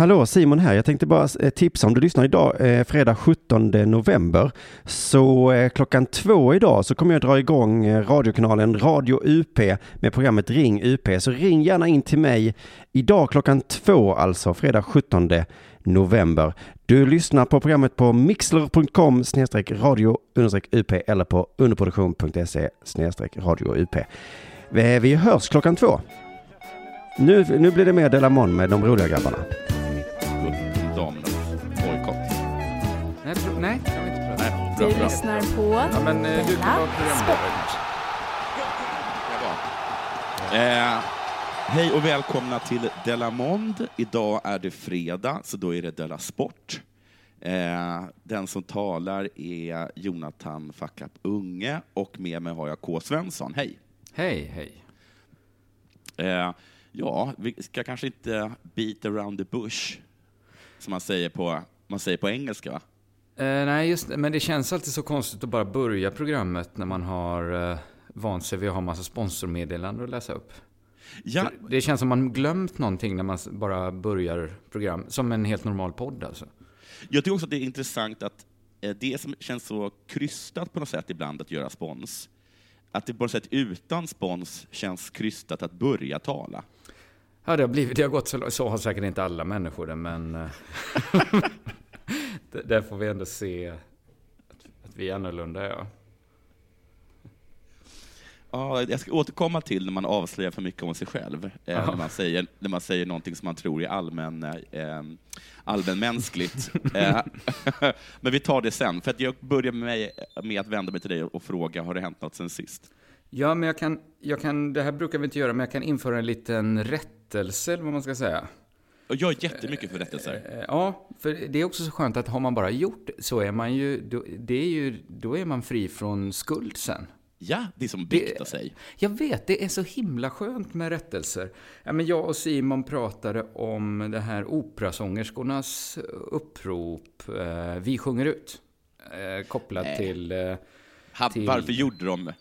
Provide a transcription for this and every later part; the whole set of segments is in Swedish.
Hallå Simon här. Jag tänkte bara eh, tipsa om du lyssnar idag, eh, fredag 17 november. Så eh, klockan två idag så kommer jag dra igång eh, radiokanalen Radio UP med programmet Ring UP. Så ring gärna in till mig idag klockan två alltså, fredag 17 november. Du lyssnar på programmet på mixler.com radio UP eller på underproduktion.se radio UP. Vi, eh, vi hörs klockan två. Nu, nu blir det mer Delamon med de roliga grabbarna. Du bra, lyssnar på Ja, men eh, du kan Della vara programledare. Sport. Eh, hej och välkomna till Delamond. Idag är det fredag, så då är det Della Sport. Eh, den som talar är Jonathan Fackap Unge och med mig har jag K. Svensson. Hej! Hej, hej. Eh, ja, vi ska kanske inte beat around the bush, som man säger på, man säger på engelska, va? Eh, nej, just men det känns alltid så konstigt att bara börja programmet när man har eh, vant sig vid att ha massa sponsormeddelanden att läsa upp. Ja, Det känns som man glömt någonting när man bara börjar program, som en helt normal podd alltså. Jag tycker också att det är intressant att eh, det som känns så krystat på något sätt ibland att göra spons, att det på något sätt utan spons känns krystat att börja tala. Ja, det har, blivit, det har gått så långt. Så har säkert inte alla människor det, men... där får vi ändå se att, att vi är annorlunda, ja. Ja, jag ska återkomma till när man avslöjar för mycket om sig själv, eh, när, man säger, när man säger någonting som man tror är allmän, eh, allmänmänskligt. eh, men vi tar det sen, för att jag börjar med, mig, med att vända mig till dig och fråga, har det hänt något sen sist? Ja, men jag kan, jag kan, det här brukar vi inte göra, men jag kan införa en liten rättelse, eller vad man ska säga. Och jag är jättemycket för rättelser. Eh, Ja, för det är också så skönt att har man bara gjort så är man ju, då, det är ju, då är man fri från skuld sen. Ja, det är som bikta sig. Jag vet, det är så himla skönt med rättelser. Ja, men jag och Simon pratade om det här operasångerskornas upprop, eh, Vi sjunger ut, eh, kopplat Nej. till... Eh, Ha, till- Varför gjorde de...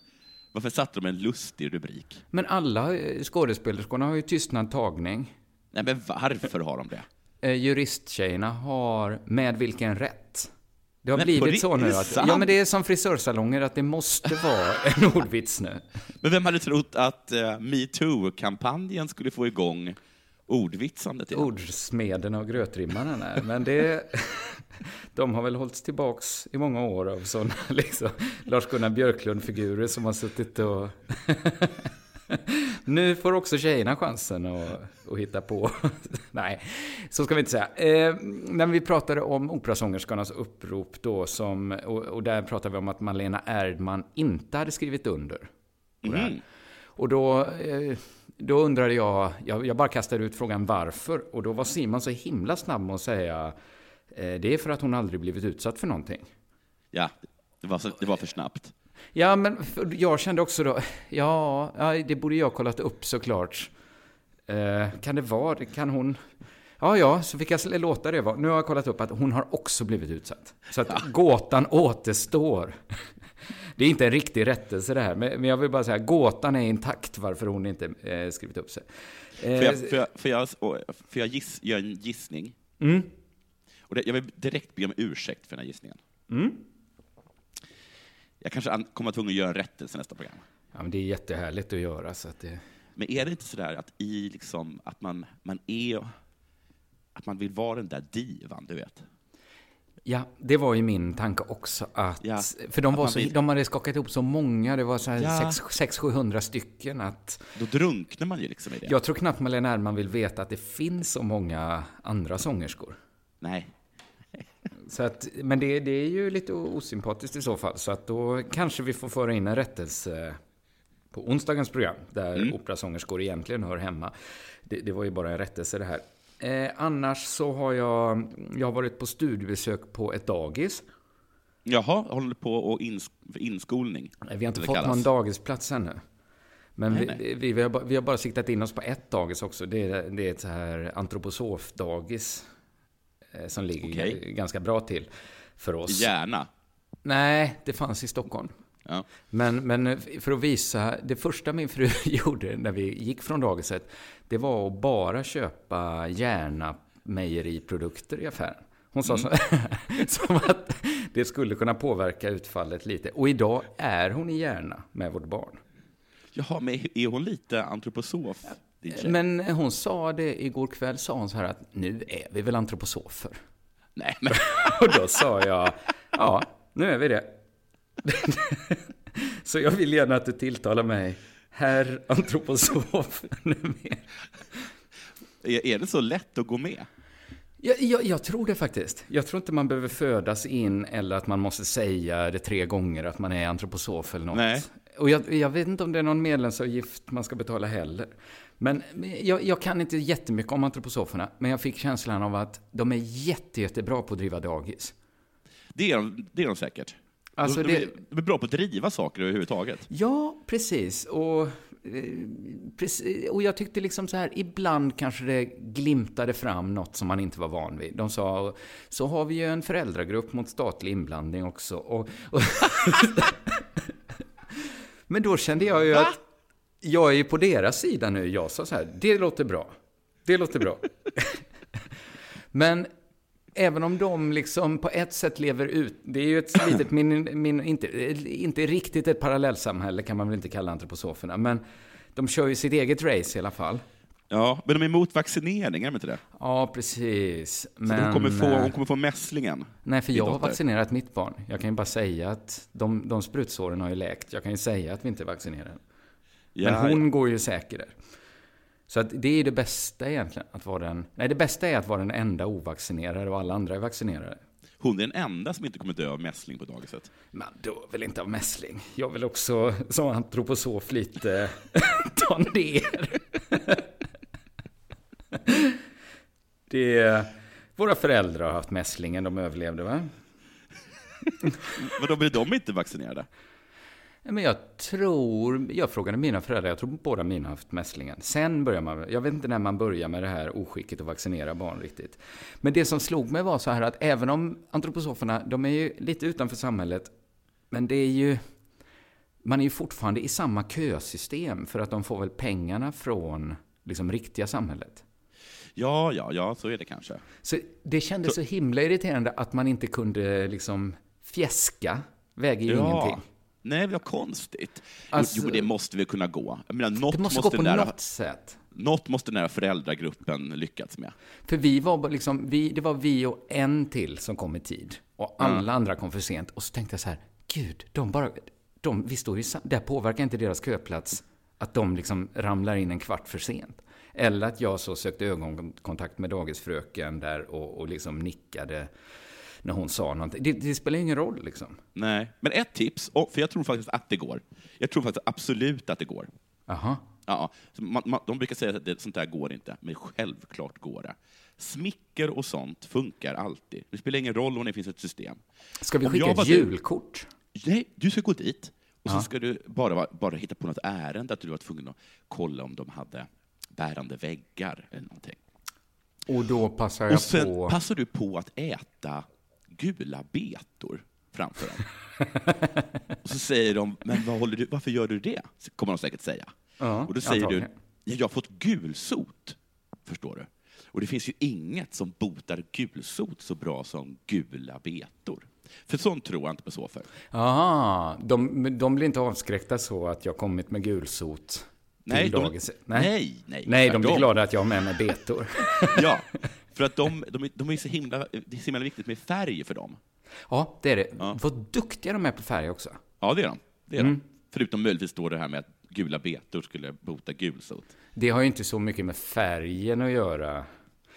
Varför satte de en lustig rubrik? men alla eh, skådespelerskorna har ju tystnad tagning. Nej, men varför har de det? Eh, juristtjejerna har Med vilken rätt? Det har Men blivit så nu att, ja men det är som frisörsalonger att det måste vara en ordvits nu. Men vem hade trott att uh, metoo-kampanjen skulle få igång ordvitsandet igen? Ordsmederna och grötrimmarna, nej. Men det, de har väl hållits tillbaks i många år av sådana liksom, Lars-Gunnar Björklund-figurer som har suttit och... nu får också tjejerna chansen att, att hitta på. nej, så ska vi inte säga. Eh, när vi pratade om operasångerskornas upprop då, som, och, och där pratade vi om att Malena Erdman inte hade skrivit under. Mhm. Och då, eh, då undrade jag, jag, jag bara kastade ut frågan varför. Och då var Simon så himla snabb med att säga, eh, det är för att hon aldrig blivit utsatt för någonting. Ja, det var, så, det var för snabbt. Ja, men för jag kände också då, ja, ja det borde jag kollat upp såklart. Eh, kan det vara, kan hon... Ja, ja, så fick jag låta det vara. Nu har jag kollat upp att hon har också blivit utsatt. Så att gåtan återstår. Det är inte en riktig rättelse det här, men jag vill bara säga gåtan är intakt varför hon inte eh, skrivit upp sig. Får Eh, jag, jag, får jag, får jag giss, göra en gissning? Mm. Och det, jag vill direkt be om ursäkt för den här gissningen. Mm. Jag kanske an- kommer att tvungen att göra en rättelse nästa program. Ja, men det är jättehärligt att göra så att det... Men är det inte sådär att i liksom, att man, man är, att man vill vara den där divan, du vet? Ja, det var ju min tanke också att... Ja, för de, var så, vill- de hade skakat ihop så många, det var så här Ja. 600-700 stycken att... Då drunknar man ju liksom i det. Jag tror knappt Malena Erdman vill veta att det finns så många andra sångerskor. Nej. Så att, men det, det är ju lite osympatiskt i så fall, så att då kanske vi får föra in en rättelse på onsdagens program, där Mm. operasångerskor egentligen hör hemma. Det, det var ju bara en rättelse det här. Eh, annars så har jag, jag har varit på studiebesök på ett dagis. Jaha, håller på och ins, inskolning. Vi har inte fått kallas. någon dagisplats ännu. Men Nej, vi, nej. vi, vi, har bara, vi har bara siktat in oss på ett dagis också. Det är, det är ett så här antroposofdagis som ligger g- ganska bra till för oss. Gärna. Nej, det fanns i Stockholm. Ja. Men, men för att visa, det första min fru gjorde när vi gick från dagiset, det var att bara köpa Järna mejeriprodukter i affären. Hon sa så, som att det skulle kunna påverka utfallet lite. Och idag är hon i Järna med vårt barn. Jaha, men är hon lite antroposof? DJ? Men hon sa det igår kväll, sa hon så här att nu är vi väl antroposofer. Nej, men Och då sa jag, ja, nu är vi det. Så jag vill gärna att du tilltalar mig herr antroposof numera. är, är det så lätt att gå med? Jag, jag, jag tror det faktiskt. Jag tror inte man behöver födas in eller att man måste säga det tre gånger att man är antroposof eller något. Nej. Och jag, jag vet inte om det är någon medlemsavgift man ska betala heller. Men jag, jag kan inte jättemycket om antroposoferna, men jag fick känslan av att de är jätte, jättebra på att driva dagis. Det är de, det är de säkert. Alltså de, de, det- är, de är bra på att driva saker överhuvudtaget. Ja, precis. Och, eh, precis. och jag tyckte liksom så här, ibland kanske det glimtade fram något som man inte var van vid. De sa, så har vi ju en föräldragrupp mot statlig inblandning också. Och, och Men då kände jag ju att jag är ju på deras sida nu. Jag sa så här, det låter bra. Det låter bra. Men även om de liksom på ett sätt lever ut, det är ju ett litet, min, min, inte, inte riktigt ett parallellsamhälle kan man väl inte kalla antroposoferna, men de kör ju sitt eget race i alla fall. Ja, men de är emot vaccinering, är de inte det? Ja, precis. Så Men, de kommer få, eh, hon kommer få mässlingen. Nej, för jag har vaccinerat mitt barn. Jag kan ju bara säga att de, de sprutsåren har ju läkt. Jag kan ju säga att vi inte är vaccinerade. Ja, Men hon går ju säker där. Så att det är det bästa egentligen, att vara den... Nej, det bästa är att vara den enda ovaccinerade och alla andra är vaccinerade. Hon är den enda som inte kommer dö av mässling på dagiset. Men då vill inte av mässling. Jag vill också som antroposof lite ta ner. Det våra föräldrar har haft mässlingen, de överlevde va? Men då blir de inte vaccinerade? Men jag tror, jag frågade mina föräldrar, jag tror båda mina har haft mässlingen. Sen börjar man, jag vet inte när man börjar med det här oskicket att vaccinera barn riktigt. Men det som slog mig var så här att även om antroposoferna, de är ju lite utanför samhället, men det är ju, man är ju fortfarande i samma kösystem för att de får väl pengarna från liksom riktiga samhället. Ja, ja, ja, så är det kanske. Så det kändes så, himla irriterande att man inte kunde liksom fjäska, väger ju ingenting. Nej, vad konstigt. Alltså- jo, det måste väl kunna gå. Jag menar, något Det måste, måste, gå på där, något sätt. något måste den här föräldragruppen lyckats med. För vi var liksom, vi, det var vi och en till som kom i tid. Och alla andra kom för sent. Och så tänkte jag så här, gud, de bara, de, vi står ju sam- där påverkar inte deras köplats att de liksom ramlar in en kvart för sent. Eller att jag så sökte ögonkontakt med dagisfröken där och, och liksom nickade när hon sa någonting. Det, det spelar ingen roll liksom. Nej, men ett tips, för jag tror faktiskt att det går. Jag tror faktiskt absolut att det går. Jaha. Ja, man, man, de brukar säga att det, sånt där går inte, men självklart går det. Smicker och sånt funkar alltid. Det spelar ingen roll om det finns ett system. Ska vi Om skicka ett var du- julkort? Nej, du ska gå dit och Ja. så ska du bara, bara hitta på något ärende, att du var tvungen att kolla om de hade bärande väggar eller någonting. Och då passar jag Och sen på... passar du på att äta gula betor framför dem. och så säger de, men vad håller du, varför gör du det? Kommer de säkert säga. Ja, och då säger du, ja, jag har fått gulsot, förstår du. Och det finns ju inget som botar gulsot så bra som gula betor. För sånt tror jag inte på så för. Aha, de, de blir inte avskräckta så att jag kommit med gulsot till Nej, de- dagis? nej, nej, Nej, de blir glada att jag har med mig betor. Ja, för att de, de, de är så himla, det är så himla viktigt med färg för dem. ja, det är det. Ja. Vad duktiga de är på färg också. Ja, det är de. Det är Mm. de. Förutom möjligtvis då det här med att gula betor skulle bota gulsot. Det har ju inte så mycket med färgen att göra.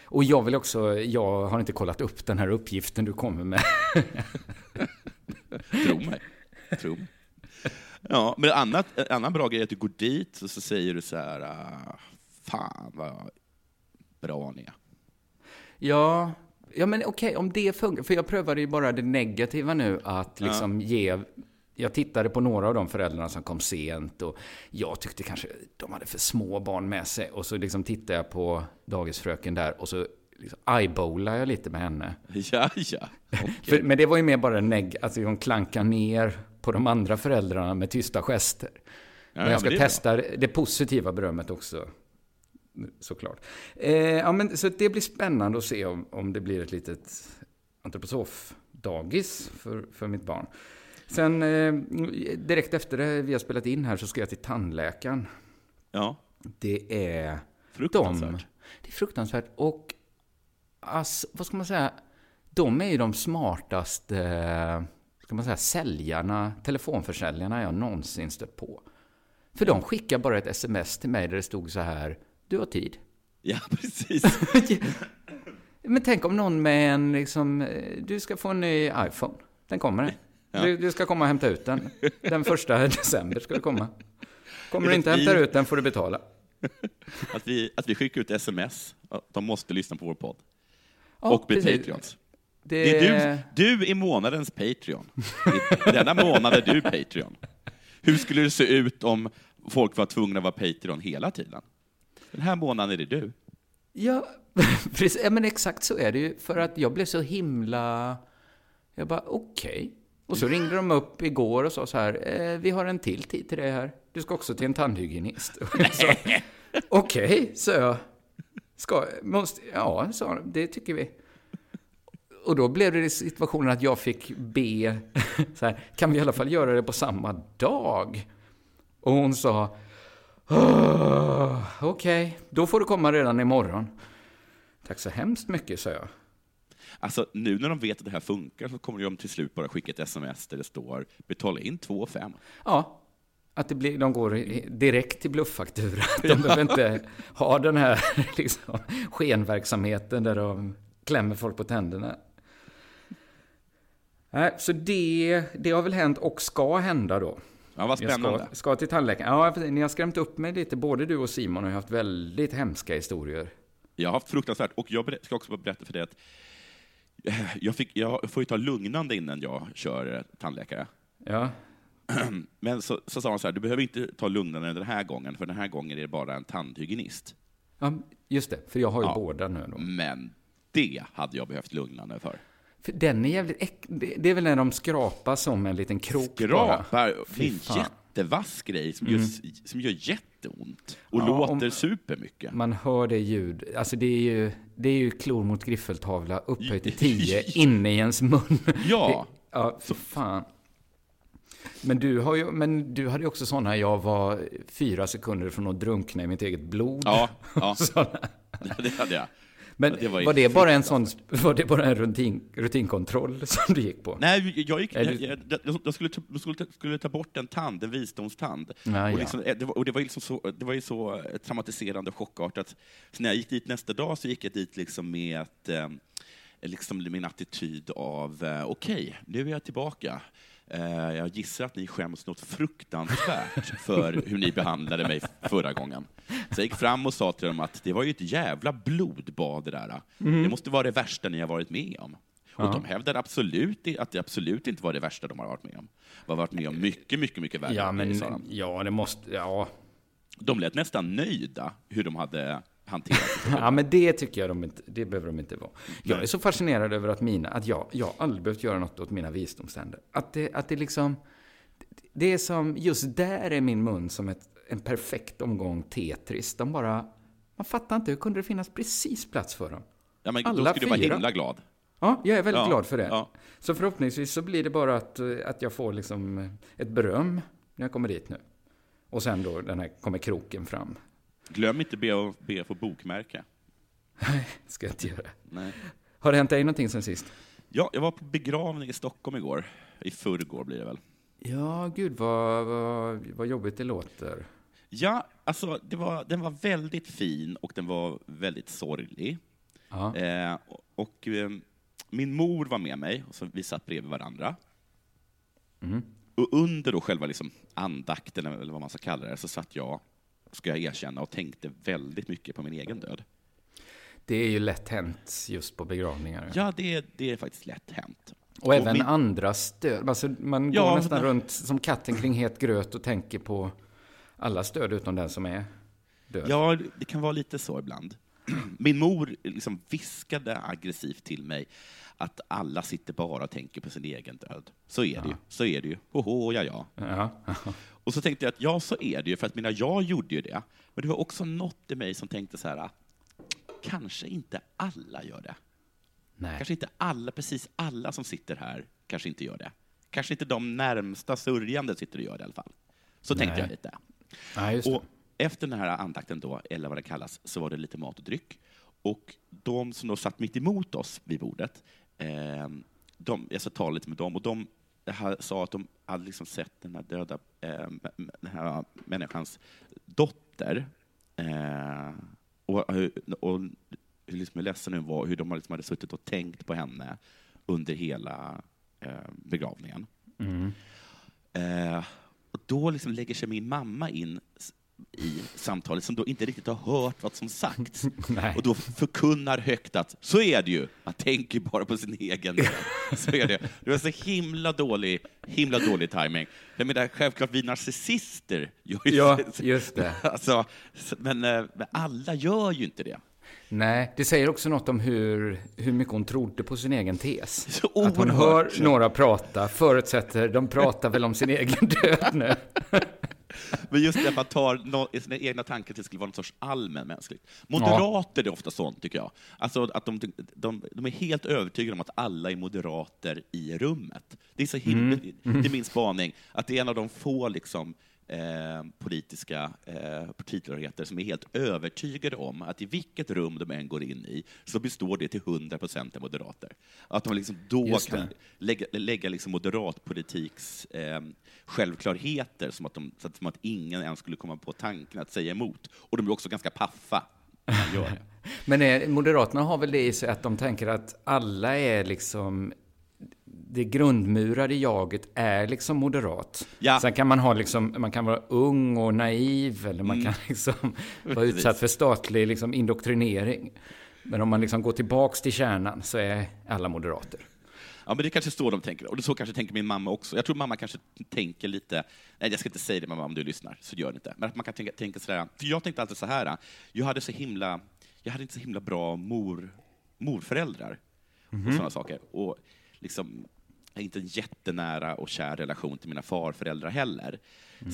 Och jag vill också, jag har inte kollat upp den här uppgiften du kommer med. Tro mig. Tro mig. Ja, men en annat, en annan bra grej är att du går dit och så säger du så här, ah, fan vad bra ni är. Ja, ja men okej, om det funkar. För jag prövade ju bara det negativa nu, att liksom ge... Jag tittade på några av de föräldrarna som kom sent och jag tyckte kanske de hade för små barn med sig. Och så liksom tittade jag på dagisfröken där och så liksom eyeballade jag lite med henne. Ja, ja. Okej. För, men det var ju mer bara neg... Alltså hon klankar ner på de andra föräldrarna med tysta gester. men ja, jag ska men bra. testa det positiva berömmet också. Såklart. Eh, ja, men, så det blir spännande att se om, om det blir ett litet antroposof-dagis för, för mitt barn. Sen eh, direkt efter det vi har spelat in här så ska jag till tandläkaren. Ja, Det är fruktansvärt. de. Det är fruktansvärt. Och alltså, vad ska man säga? De är ju de smartaste ska man säga, säljarna, telefonförsäljarna jag någonsin stött på. För de skickar bara ett sms till mig där det stod så här, du har tid. Ja, precis. Men tänk om någon med en, liksom, eh, du ska få en ny iPhone. Den kommer. Ja. Du, du ska komma och hämta ut den. Den första december ska du komma. Kommer du inte vi- hämta ut den får du betala. Att vi, att vi skickar ut sms. De måste lyssna på vår podd. Ja, och bli precis. Patreons. Det, Det är du, du är månadens Patreon. Denna månad är du Patreon. Hur skulle det se ut om folk var tvungna att vara Patreon hela tiden? Den här månaden är det du. Ja, precis. Ja, men exakt så är det ju. För att jag blev så himla... Jag bara, okej. Och så ringde de upp igår och sa så här, eh, vi har en till tid till dig här. Du ska också till en tandhygienist. Okej, sa jag. Ska, måste, ja, sa de, det tycker vi. Och då blev det situationen att jag fick be, så här, kan vi i alla fall göra det på samma dag? Och hon sa, "Åh, okej, då får du komma redan imorgon. Tack så hemskt mycket, sa jag. Alltså, nu när de vet att det här funkar så kommer de till slut bara skicka ett sms där det står betala in 2 5. Ja, att det blir, de går direkt till blufffaktura. De behöver inte ha den här liksom, skenverksamheten där de klämmer folk på tänderna. Så det, det har väl hänt och ska hända då. Ja, vad spännande. Jag ska, ska till tandläkaren. Ja, ni har skrämt upp mig lite. Både du och Simon har haft väldigt hemska historier. Jag har haft fruktansvärt, och jag ska också berätta för dig att eh, jag, fick, jag får ju ta lugnande innan jag kör eh, tandläkare. Ja, Men så, så sa han så här, du behöver inte ta lugnande den här gången, för den här gången är det bara en tandhygienist. ja just det. För jag har ju Ja. båda nu då. Men det hade jag behövt lugnande för. För den är jävligt äck... det, är väl när de skrapar som en liten krok bara. Skrapar, det är en. Mm. jättevass grej som, gör, som gör jätteont och Ja, låter supermycket. Man hör det ljud. Alltså det är ju, det är ju klor mot griffeltavla upphöjt till 10 inne i ens mun. Ja. Det, ja, för fan. Men du, har ju, men du hade ju också sådana, jag var fyra sekunder från att drunkna i mitt eget blod. Ja, ja, det hade jag. Men Ja, det var var, det bara en sån, var det bara en rutin, rutinkontroll som du gick på? Nej, jag, gick, Är jag, jag, jag, skulle, skulle, ta, skulle ta bort en tand, en visdomstand. Ja, och, ja. liksom, eh, det, var, och det, var liksom så, det var ju så eh, traumatiserande och chockartat. Så när jag gick dit nästa dag så gick jag dit liksom med ett, eh, liksom min attityd av okej, nu är jag tillbaka. Eh, jag gissar att ni skäms något fruktansvärt för hur ni behandlade mig förra gången. Så jag gick fram och sa till dem att det var ju ett jävla blodbad det där. Det måste vara det värsta ni har varit med om. Och Ja. de hävdar absolut att det absolut inte var det värsta de har varit med om. De har varit med om mycket, mycket, mycket värre Ja, men ja, det måste, ja. De lät nästan nöjda hur de hade hanterat. Ja, men det tycker jag de inte, det behöver de inte vara. Jag är så fascinerad över att mina, att jag, jag aldrig behövt göra något åt mina visdomständer. Att det, att det liksom, det är som, just där är min mun som ett, en perfekt omgång Tetris. De bara, man fattar inte, hur kunde det finnas precis plats för dem? Ja, men då Alla skulle du vara fyra. himla glad. Ja, jag är väldigt Ja, glad för det. ja. Så förhoppningsvis så blir det bara att, eh, att jag får liksom eh, ett beröm när jag kommer dit nu. Och sen då den här, kommer kroken fram. Glöm inte be att be få bokmärke. Ska jag inte göra. Nej. Har det hänt dig någonting sen sist? Ja, jag var på begravning i Stockholm igår. I förrgår blir det väl. Ja, gud vad, vad, vad jobbigt det låter. Ja, alltså det var, den var väldigt fin och den var väldigt sorglig. Ja. Eh, och eh, min mor var med mig, och så vi satt bredvid varandra. Mhm. Och under då själva liksom andakten, eller vad man ska kalla det, så satt jag, ska jag erkänna, och tänkte väldigt mycket på min egen död. Det är ju lätt hänt just på begravningar. Ja, det, det är faktiskt lätt hänt. Och även min- andras död. Alltså, man Ja, går nästan men- runt som katten kring het gröt och tänker på allas död utom den som är död. Ja, det kan vara lite så ibland. min mor liksom viskade aggressivt till mig att alla sitter bara och tänker på sin egen död. Så är det ju. Så är det ju. Hoho, ja, ja. Ja. Och så tänkte jag att ja, så är det ju, för att mina, jag gjorde ju det. Men det var också något i mig som tänkte så här, kanske inte alla gör det. Nej. Kanske inte alla, precis alla som sitter här, kanske inte gör det. Kanske inte de närmsta sörjande sitter och gör det i alla fall. Så tänkte Nej. jag lite. Ja. Och efter den här andakten då, eller vad det kallas, så var det lite mat och dryck. Och de som då satt mitt emot oss vid bordet, eh, de, jag ska tala lite med dem, och de ha- sa att de hade liksom sett den här döda eh, den här människans dotter. Eh, och, och hur liksom hur ledsen hon var, hur de liksom hade suttit och tänkt på henne under hela eh, begravningen. Mm. Eh, och då liksom lägger sig min mamma in i samtalet som då inte riktigt har hört vad som sagts. Och då förkunnar högt att så är det ju, man tänker bara på sin egen. Så är det. Det var så himla dålig, himla dålig timing. Jag menar, självklart vi narcissister gör ju Ja, just det. Alltså, men, eh, men alla gör ju inte det. Nej, det säger också något om hur, hur mycket hon trodde på sin egen tes. Så Att hon hör några prata, förutsätter, de pratar väl om sin egen död nu. Men just det att man tar no, sina egna tankar att det skulle vara någon sorts allmänmänskligt. Moderater är ofta sånt, tycker jag. Alltså att de, de, de är helt övertygade om att alla är moderater i rummet. Det är så himla, det är min spaning, att det är en av de få liksom, eh, politiska eh, partitillhörigheter som är helt övertygade om att i vilket rum de än går in i, så består det till 100 procent av moderater. Att de liksom då kan lägga, lägga liksom moderatpolitiks eh, självklarheter som att, de, som att ingen ens skulle komma på tanken att säga emot. Och de är också ganska paffa när man gör det. Men eh, Moderaterna har väl det i sig att de tänker att alla är liksom det grundmurade jaget är liksom moderat. Ja. Sen kan man ha liksom, man kan vara ung och naiv eller man kan liksom vara utsatt för statlig liksom indoktrinering. Men om man liksom går tillbaks till kärnan så är alla moderater. Ja, men det är kanske så de tänker. Och det så kanske tänker min mamma också. Jag tror mamma kanske tänker lite, nej jag ska inte säga det mamma om du lyssnar, så gör det inte. Men att man kan tänka, tänka sådär, för jag tänkte alltid så här, jag hade så himla, jag hade inte så himla bra mor, morföräldrar och sådana saker. Och liksom, inte en jättenära och kär relation till mina farföräldrar heller.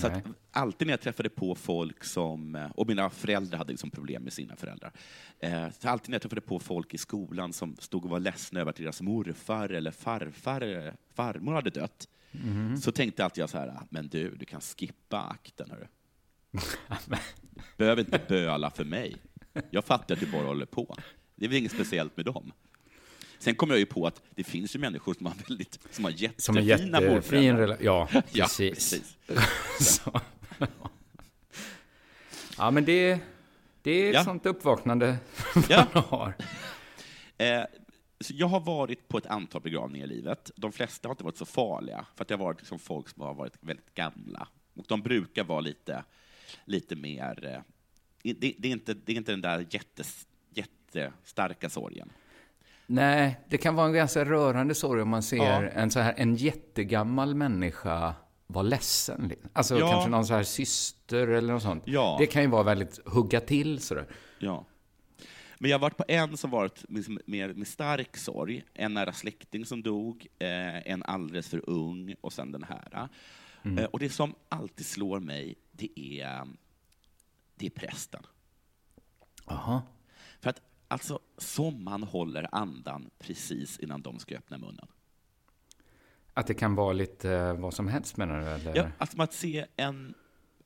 Så att Nej. alltid när jag träffade på folk som, och mina föräldrar hade liksom problem med sina föräldrar, eh, så alltid när jag träffade på folk i skolan som stod och var ledsna över att deras morfar eller farfar, farmor hade dött, så tänkte alltid jag så här, "Ah, men du, du kan skippa akten. Hörru. Behöver inte böla för mig. Jag fattar att du bara håller på. Det är väl inget speciellt med dem. Sen kom jag ju på att det finns ju människor som har, väldigt, som har jättefina Som jättefin morföräldrar. Ja, Ja, precis. precis. Ja, men det, det är ett Ja. sånt uppvaknande Ja. man har. Eh, så jag har varit på ett antal begravningar i livet. De flesta har inte varit så farliga, för att det har varit liksom folk som har varit väldigt gamla. Och de brukar vara lite, lite mer... Eh, det, det, är inte, det är inte den där jättes, jättestarka sorgen. Nej, det kan vara en ganska rörande sorg om man ser Ja. en, så här, en jättegammal människa vara ledsen. Alltså Ja. kanske någon så här syster eller något sånt. Ja. Det kan ju vara väldigt hugga till sådär. Ja. Men jag har varit på en som varit liksom med, med stark sorg. En nära släkting som dog, eh, en alldeles för ung och sen den här. Eh, och det som alltid slår mig, det är, det är prästen. Aha. Alltså, som man håller andan precis innan de ska öppna munnen. Att det kan vara lite eh, vad som helst menar du? Eller? Ja, alltså att se en...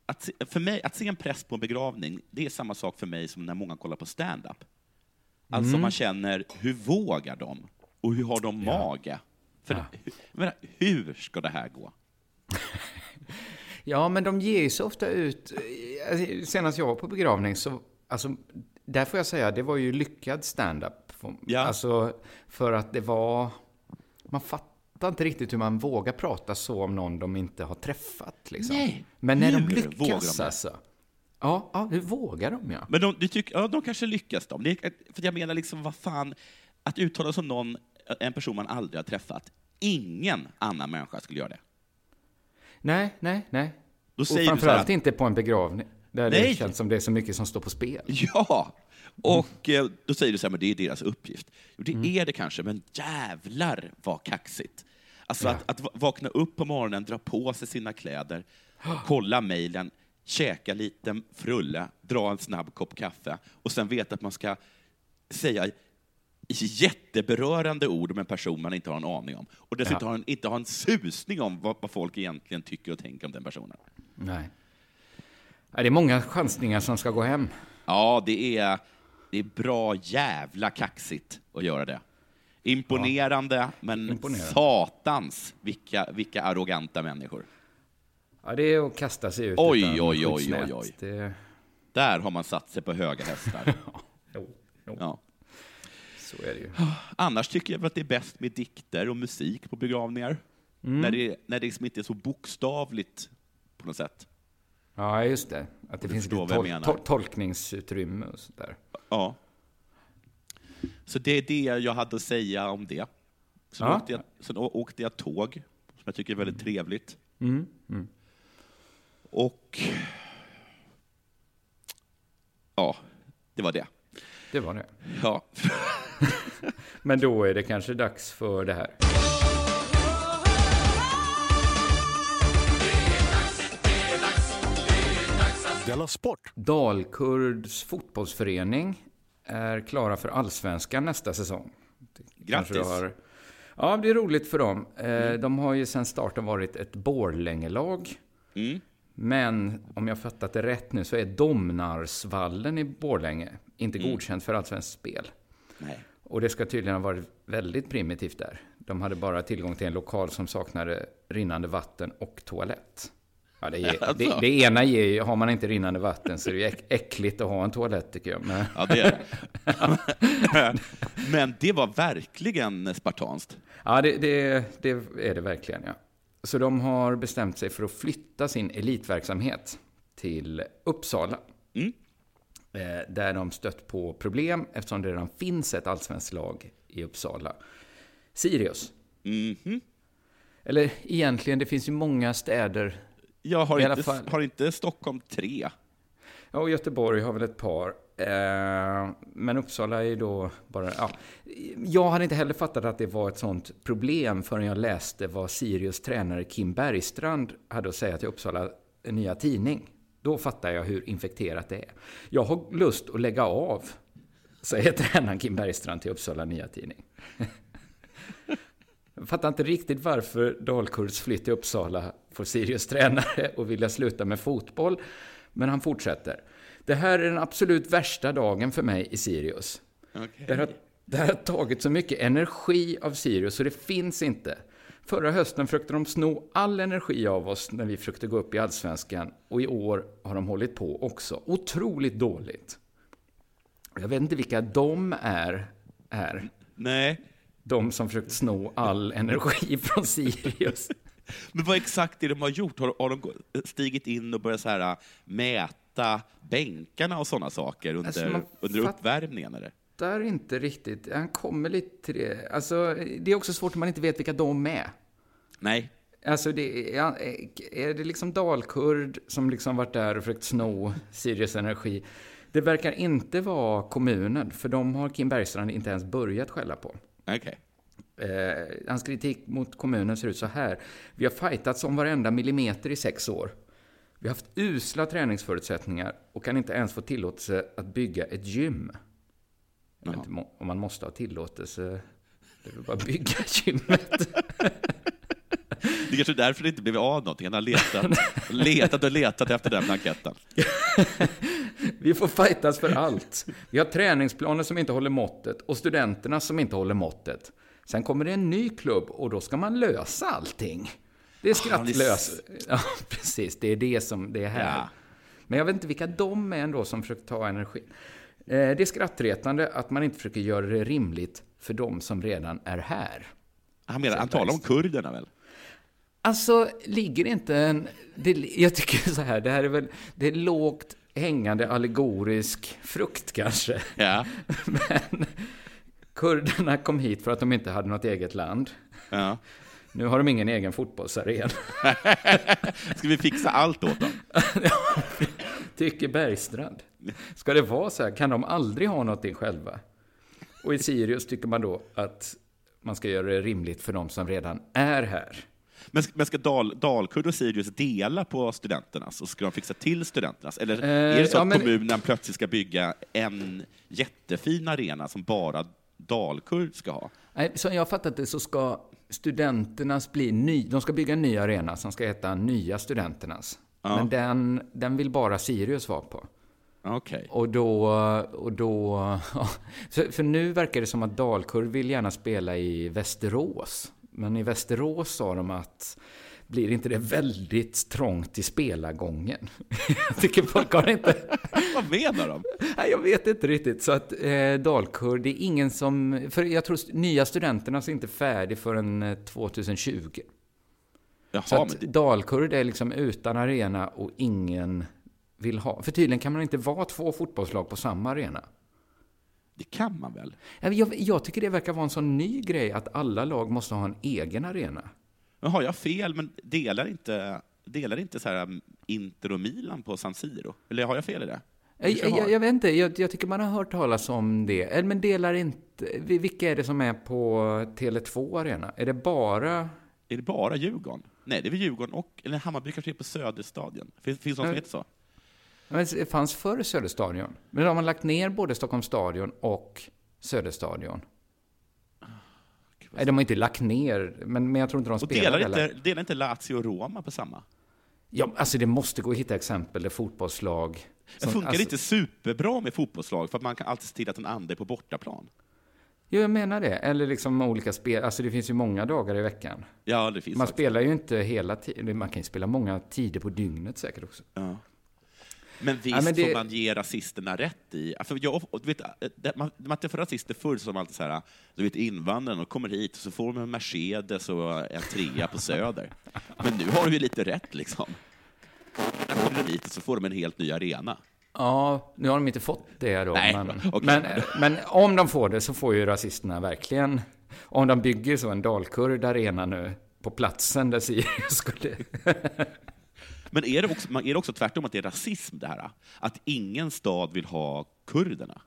Att se, för mig, att se en präst på en begravning, det är samma sak för mig som när många kollar på stand-up. Alltså man känner, hur vågar de? Och hur har de mage? För Ja. hur, menar, hur ska det här gå? Ja, men de ger ju så ofta ut... alltså, Senast jag var på begravning så... Alltså, där får jag säga, det var ju lyckad stand-up. Ja. Alltså, för att det var... Man fattar inte riktigt hur man vågar prata så om någon de inte har träffat. Liksom. Nej, Men när de hur vågar de lyckas alltså. Ja, ja, hur vågar de ja? Men de, du tycker, ja, de kanske lyckas de. Det för jag menar, liksom, vad fan, att uttala sig om någon, en person man aldrig har träffat, ingen annan människa skulle göra det. Nej, nej, nej. Då Och så här, framförallt inte på en begravning. Där det Nej. känns som det är så mycket som står på spel. Ja, Och eh, då säger du så här, men det är deras uppgift. Jo, det är det kanske, men jävlar vad kaxigt. Alltså Ja. att, att va- vakna upp på morgonen, dra på sig sina kläder, kolla mejlen, käka lite frulle, dra en snabb kopp kaffe och sen veta att man ska säga jätteberörande ord om en person man inte har en aning om. Och dessutom Ja. inte ha en susning om vad, vad folk egentligen tycker och tänker om den personen. Nej. Det är många chansningar som ska gå hem. Ja, det är, det är bra jävla kaxigt att göra det. Imponerande, men Imponerande. satans vilka, vilka arroganta människor. Ja, det är att kasta sig ut Oj, oj, oj, oj, oj. Det, Där har man satt sig på höga hästar. jo, jo, Ja. så är det ju. Annars tycker jag väl att det är bäst med dikter och musik på begravningar. När, det, när det liksom inte är så bokstavligt på något sätt. Ja, just det. Att det du finns lite tol- tol- tolkningsutrymme och sådär. Ja. Så det är det jag hade att säga om det. Sen, Ja. åkte, jag, sen åkte jag tåg, som jag tycker är väldigt trevligt. Mm. Mm. Och... Ja, det var det. Det var det. Ja. Men då är det kanske dags för det här. Della Sport! Dalkurds fotbollsförening är klara för allsvenskan nästa säsong. Grattis. Har... Ja, det är roligt för dem. Eh, De har ju sedan starten varit ett Borlängelag. Mm. Men om jag fattat det rätt nu så är Domnarsvallen i Borlänge inte godkänt för allsvenskt spel. Nej. Och det ska tydligen ha varit väldigt primitivt där. De hade bara tillgång till en lokal som saknade rinnande vatten och toalett. Ja, det, ger, Alltså. det, det ena ger ju, har man inte rinnande vatten så är det ju äck, äckligt att ha en toalett tycker jag. Men, Ja, det är det. Men det var verkligen spartanskt. ja, det, det, det är det verkligen ja. Så de har bestämt sig för att flytta sin elitverksamhet till Uppsala. Mm. Eh, där de stött på problem eftersom det redan finns ett allsvenskt lag i Uppsala. Sirius. Mhm. Eller egentligen, det finns ju många städer. Jag har inte, fall. har inte Stockholm tre? Ja, och Göteborg har väl ett par. Eh, men Uppsala är ju då bara... Ja. Jag hade inte heller fattat att det var ett sånt problem förrän jag läste vad Sirius tränare Kim Bergstrand hade att säga till Uppsala Nya Tidning. Då fattar jag hur infekterat det är. Jag har lust att lägga av, säger tränaren Kim Bergstrand till Uppsala Nya Tidning. Jag fattar inte riktigt varför Dalkurds flytt till Uppsala får Sirius tränare och vilja sluta med fotboll. Men han fortsätter. Det här är den absolut värsta dagen för mig i Sirius. Okej. Det har, det här har tagit så mycket energi av Sirius så det finns inte. Förra hösten försökte de sno all energi av oss när vi försökte gå upp i Allsvenskan och i år har de hållit på också. Otroligt dåligt. Jag vet inte vilka de är här. Nej. De som försökt sno all energi från Sirius. Men vad exakt är det de har gjort? Har, har de stigit in och börjat så här, äh, mäta bänkarna och sådana saker under, Alltså, under uppvärmningen? Eller? Där inte riktigt. Han kommer lite till det. Alltså, det är också svårt om man inte vet vilka de är. Nej. Alltså, det är, är det liksom Dalkurd som liksom varit där och försökt sno Sirius Energi? Det verkar inte vara kommunen, för de har Kim Bergstrand inte ens börjat skälla på. Okej. Eh, hans kritik mot kommunen ser ut så här. Vi har fightats om varenda millimeter i sex år. Vi har haft usla träningsförutsättningar och kan inte ens få tillåtelse att bygga ett gym. Vet inte om man måste ha tillåtelse. Det är väl bara bygga gymmet. Det är kanske är därför det inte blev av någonting. Han har letat, letat och letat efter den blanketten. Vi får fightas för allt. Vi har träningsplaner som inte håller måttet och studenterna som inte håller måttet. Sen kommer det en ny klubb och då ska man lösa allting. Det är han är skrattlös. Ja, precis. Det är det som det är här. Ja. Men jag vet inte vilka de är ändå som försöker ta energi. Eh, Det är skrattretande att man inte försöker göra det rimligt för de som redan är här. Han, menar, han talar om kurderna väl? Alltså, ligger inte en... Det, jag tycker så här, det här är väl... Det är lågt hängande allegorisk frukt kanske. Ja. Men kurderna kom hit för att de inte hade något eget land. ja. Nu har de ingen egen fotbollsarena. Ska vi fixa allt åt dem? Tycker Bergstrand. Ska det vara så här? Kan de aldrig ha någonting själva? Och i Sirius tycker man då att man ska göra det rimligt för de som redan är här. Men, men ska Dal, Dalkurd och Sirius dela på studenternas och ska de fixa till studenternas? Eller Eh, är det så ja, att men- kommunen plötsligt ska bygga en jättefin arena som bara Dalkurd ska ha? Nej, som jag har fattat det så ska studenternas bli ny, de ska bygga en ny arena som ska heta Nya Studenternas. Ja. Men den, den vill bara Sirius vara på. Okej. Och då, och då, ja, för nu verkar det som att Dalkurd vill gärna spela i Västerås. Men i Västerås sa de att blir inte det väldigt trångt i spelargången? Jag tycker folk har inte... Vad menar de? Nej, jag vet inte riktigt. Så att eh, Dalkurd, det är ingen som... För jag tror nya studenterna är inte färdig förrän eh, 2020. Jaha, Så att det, Dalkurd är liksom utan arena och ingen vill ha. För tydligen kan man inte vara två fotbollslag på samma arena. det kan man väl? Jag, jag tycker det verkar vara en sån ny grej att alla lag måste ha en egen arena. Men har jag fel, men delar inte, delar inte så här um, Inter och Milan på San Siro? Eller har jag fel i det? Jag, jag, jag vet inte, jag, jag tycker man har hört talas om det. Eh, Men delar inte... vi- Vilka är det som är på Tele2 Arena? Är det bara... Är det bara Djurgården? Nej, det är väl Djurgården och, eller Hammarby kanske är på Söderstadion. Finns, finns det något som heter så? Men Det fanns förr Söderstadion. Men de har lagt ner både Stockholms stadion och Söderstadion. Nej, de har inte lagt ner, men, men jag tror inte de Och spelar delar heller. inte, delar inte Lazio och Roma på samma? Ja, alltså det måste gå att hitta exempel där fotbollslag... Det funkar alltså, inte superbra med fotbollslag för att man kan alltid se till att den andra är på bortaplan. Jo, jag menar det. Eller liksom olika spel. Alltså det finns ju många dagar i veckan. Ja, det finns Man faktiskt. spelar ju inte hela tiden. Man kan ju spela många tider på dygnet säkert också. Ja. Men visst Ja, men det- får man ge rasisterna rätt i... Alltså jag, du vet, det- man, man träffar rasister förr man alltid så här, du vet invandrarna, och kommer hit och så får de en Mercedes och en trea på Söder. Men nu har de ju lite rätt liksom. När kommer de hit så får de en helt ny arena. Ja, nu har de inte fått det då. Nej, men, okej. men, men om de får det så får ju rasisterna verkligen... Om de bygger så en Dalkurd arena nu på platsen där Sirius skulle... Men är det, också, är det också tvärtom att det är rasism det här? Att ingen stad vill ha kurderna?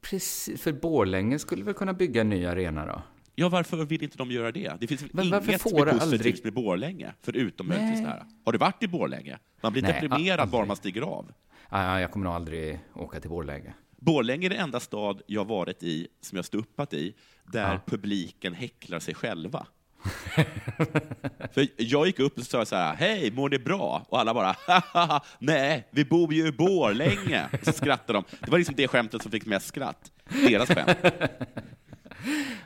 Precis, för Borlänge skulle väl kunna bygga en ny arena då? Ja, varför vill inte de göra det? Det finns väl inget som är positivt aldrig- med Borlänge, förutom möjligtvis det här. Har du varit i Borlänge? Man blir Nej, deprimerad aldrig. bara man stiger av. Ja, jag kommer nog aldrig åka till Borlänge. Borlänge är den enda stad jag varit i, som jag stuppat i, där Ja. publiken häcklar sig själva. För jag gick upp och sa så här, hej, mår ni bra? Och alla bara, nej, vi bor ju i Borlänge. Så skrattade de. Det var liksom det skämtet som fick mest skratt. Deras skämt.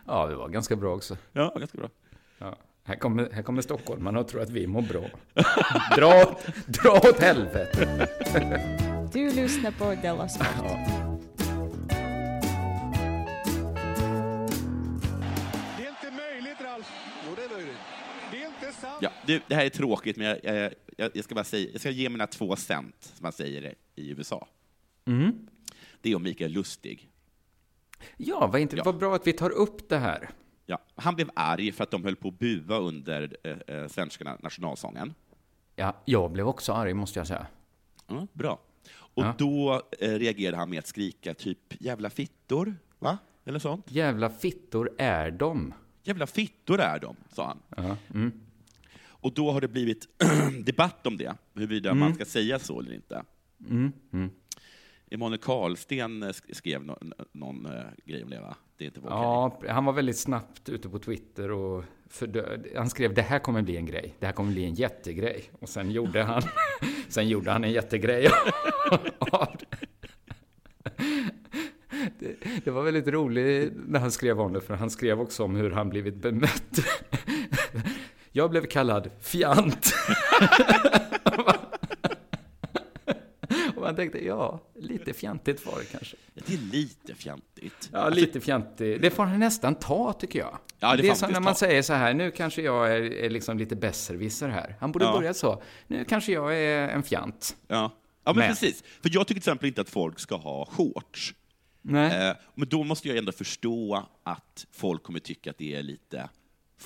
Ja, det var ganska bra också. Ja, ganska bra. Ja. Här kommer, här kommer stockholmarna och tror att vi mår bra. dra, dra åt helvete! Du lyssnar på Della Sport. Det Ja, det, det här är tråkigt, men jag, jag, jag, ska bara säga, jag ska ge mina två cent, som man säger i USA. Det är om Mikael Lustig. Ja, vad, inte, Ja. vad bra att vi tar upp det här. Ja, han blev arg för att de höll på att bua under eh, eh, svenska na- nationalsången. Ja, jag blev också arg, måste jag säga. Ja, bra. Och Ja. då eh, reagerade han med att skrika typ jävla fittor, va? Eller sånt. Jävla fittor är de. Jävla fittor är de, sa han. Ja. Mm. Och då har det blivit debatt om det, huruvida man ska säga så eller inte. Mm. Mm. Emanuel Karlsten eh, sk- skrev no någon eh, grej om det, va? Det är inte. Ja, han var väldigt snabbt ute på Twitter och han skrev det här kommer bli en grej. Det här kommer bli en jättegrej. Och sen gjorde han, sen gjorde han en jättegrej av det. Det, det var väldigt roligt när han skrev om det, för han skrev också om hur han blivit bemött. Jag blev kallad fjant. Och man tänkte, ja, lite fjantigt var det kanske. Det är lite fjantigt. Ja, lite fjantig. Det får han nästan ta, tycker jag. Ja, det det är som när man ta. säger så här, nu kanske jag är, är liksom lite besserwisser här. Han borde Ja. börja så. Nu kanske jag är en fjant. Ja, ja men Men. precis. För jag tycker till exempel inte att folk ska ha shorts. Nej. Eh, men då måste jag ändå förstå att folk kommer tycka att det är lite